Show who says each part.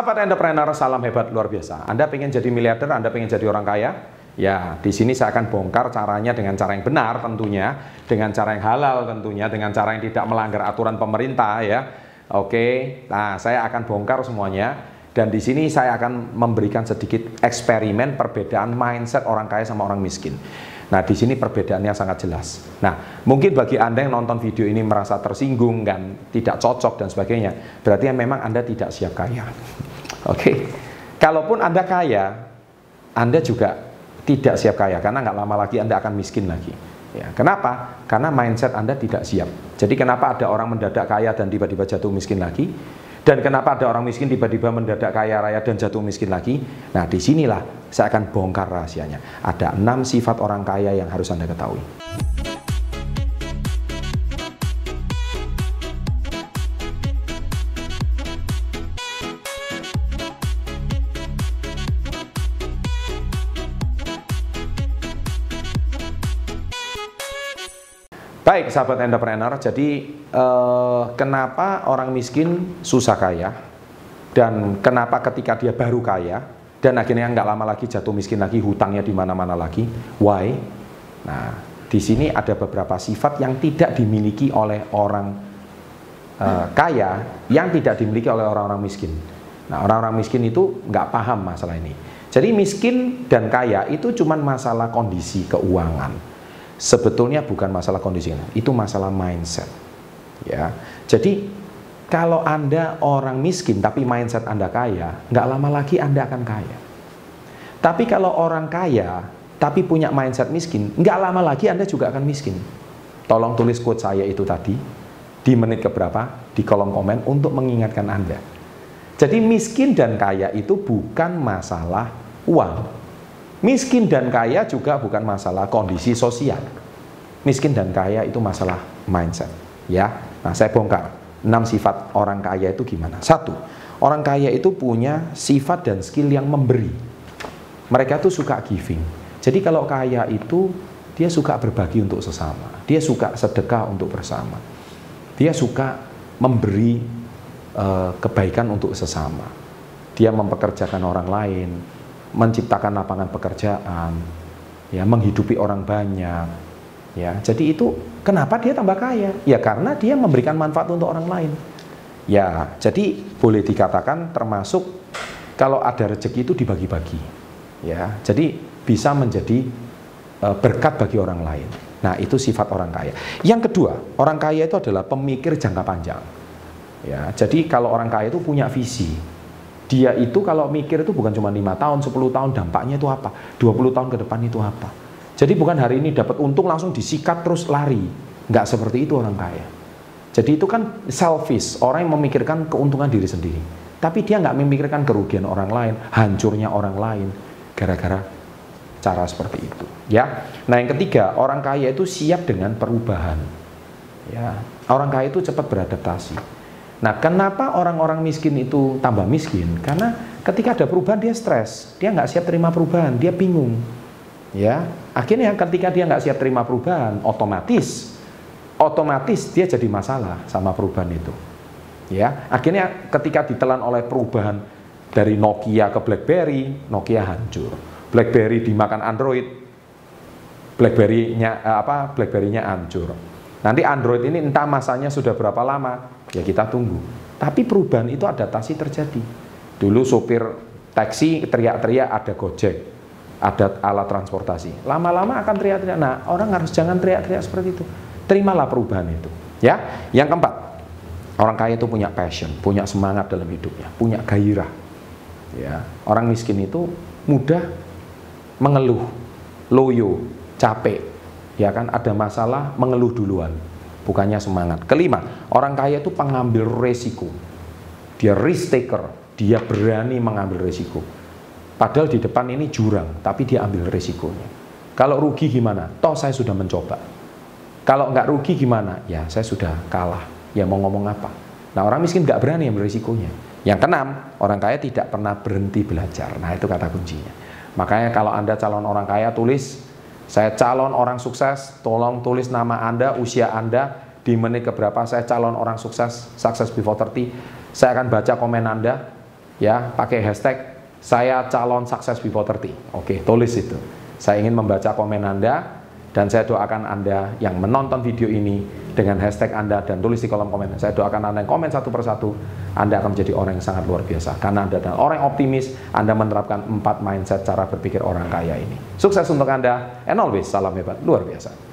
Speaker 1: Sahabat entrepreneur, salam hebat luar biasa. Anda pengen jadi miliarder, Anda pengen jadi orang kaya? Ya, di sini saya akan bongkar caranya dengan cara yang benar tentunya, dengan cara yang halal tentunya, dengan cara yang tidak melanggar aturan pemerintah ya. Oke, nah saya akan bongkar semuanya dan di sini saya akan memberikan sedikit eksperimen perbedaan mindset orang kaya sama orang miskin. Nah, di sini perbedaannya sangat jelas. Nah, mungkin bagi Anda yang nonton video ini merasa tersinggung dan tidak cocok dan sebagainya, berarti memang Anda tidak siap kaya. Oke. Okay. Kalaupun Anda kaya, Anda juga tidak siap kaya karena nggak lama lagi Anda akan miskin lagi. Ya, kenapa? Karena mindset Anda tidak siap. Jadi kenapa ada orang mendadak kaya dan tiba-tiba jatuh miskin lagi? Dan kenapa ada orang miskin tiba-tiba mendadak kaya raya dan jatuh miskin lagi? Nah, di sinilah saya akan bongkar rahasianya. Ada enam sifat orang kaya yang harus Anda ketahui. Baik, sahabat entrepreneur, jadi eh, kenapa orang miskin susah kaya dan kenapa ketika dia baru kaya dan akhirnya nggak lama lagi jatuh miskin lagi, hutangnya di mana-mana lagi? Why? Nah, di sini ada beberapa sifat yang tidak dimiliki oleh orang eh, kaya, yang tidak dimiliki oleh orang-orang miskin. Nah, orang-orang miskin itu nggak paham masalah ini. Jadi miskin dan kaya itu cuma masalah kondisi keuangan sebetulnya bukan masalah kondisi itu masalah mindset ya. Jadi kalau anda orang miskin tapi mindset anda kaya nggak lama lagi anda akan kaya. Tapi kalau orang kaya tapi punya mindset miskin nggak lama lagi anda juga akan miskin. Tolong tulis quote saya itu tadi di menit keberapa di kolom komen untuk mengingatkan anda. Jadi miskin dan kaya itu bukan masalah uang Miskin dan kaya juga bukan masalah kondisi sosial. Miskin dan kaya itu masalah mindset. Ya, nah saya bongkar. Enam sifat orang kaya itu gimana? Satu, orang kaya itu punya sifat dan skill yang memberi. Mereka tuh suka giving. Jadi kalau kaya itu dia suka berbagi untuk sesama. Dia suka sedekah untuk bersama. Dia suka memberi uh, kebaikan untuk sesama. Dia mempekerjakan orang lain, menciptakan lapangan pekerjaan, ya menghidupi orang banyak, ya. Jadi itu kenapa dia tambah kaya? Ya karena dia memberikan manfaat untuk orang lain. Ya, jadi boleh dikatakan termasuk kalau ada rezeki itu dibagi-bagi. Ya, jadi bisa menjadi uh, berkat bagi orang lain. Nah, itu sifat orang kaya. Yang kedua, orang kaya itu adalah pemikir jangka panjang. Ya, jadi kalau orang kaya itu punya visi, dia itu kalau mikir itu bukan cuma lima tahun, 10 tahun dampaknya itu apa, 20 tahun ke depan itu apa. Jadi bukan hari ini dapat untung langsung disikat terus lari. Nggak seperti itu orang kaya. Jadi itu kan selfish, orang yang memikirkan keuntungan diri sendiri. Tapi dia nggak memikirkan kerugian orang lain, hancurnya orang lain, gara-gara cara seperti itu. Ya, nah yang ketiga orang kaya itu siap dengan perubahan. Ya, orang kaya itu cepat beradaptasi. Nah, kenapa orang-orang miskin itu tambah miskin? Karena ketika ada perubahan dia stres, dia nggak siap terima perubahan, dia bingung. Ya, akhirnya ketika dia nggak siap terima perubahan, otomatis, otomatis dia jadi masalah sama perubahan itu. Ya, akhirnya ketika ditelan oleh perubahan dari Nokia ke BlackBerry, Nokia hancur. BlackBerry dimakan Android, BlackBerry-nya eh, apa? BlackBerry-nya hancur. Nanti Android ini entah masanya sudah berapa lama, ya kita tunggu. Tapi perubahan itu adaptasi terjadi. Dulu sopir taksi teriak-teriak ada Gojek, ada alat transportasi. Lama-lama akan teriak-teriak. Nah, orang harus jangan teriak-teriak seperti itu. Terimalah perubahan itu. Ya, yang keempat, orang kaya itu punya passion, punya semangat dalam hidupnya, punya gairah. Ya, orang miskin itu mudah mengeluh, loyo, capek. Ya kan, ada masalah mengeluh duluan bukannya semangat. Kelima, orang kaya itu pengambil resiko. Dia risk taker, dia berani mengambil resiko. Padahal di depan ini jurang, tapi dia ambil resikonya. Kalau rugi gimana? Toh saya sudah mencoba. Kalau nggak rugi gimana? Ya saya sudah kalah. Ya mau ngomong apa? Nah orang miskin nggak berani ambil resikonya. Yang keenam, orang kaya tidak pernah berhenti belajar. Nah itu kata kuncinya. Makanya kalau Anda calon orang kaya tulis saya calon orang sukses, tolong tulis nama Anda, usia Anda, di menit keberapa saya calon orang sukses, sukses before 30. Saya akan baca komen Anda, ya pakai hashtag saya calon sukses before 30. Oke, tulis itu. Saya ingin membaca komen Anda dan saya doakan Anda yang menonton video ini dengan hashtag Anda dan tulis di kolom komen. Saya doakan Anda yang komen satu persatu, Anda akan menjadi orang yang sangat luar biasa. Karena Anda adalah orang optimis, Anda menerapkan empat mindset cara berpikir orang kaya ini. Sukses untuk Anda, and always salam hebat, luar biasa.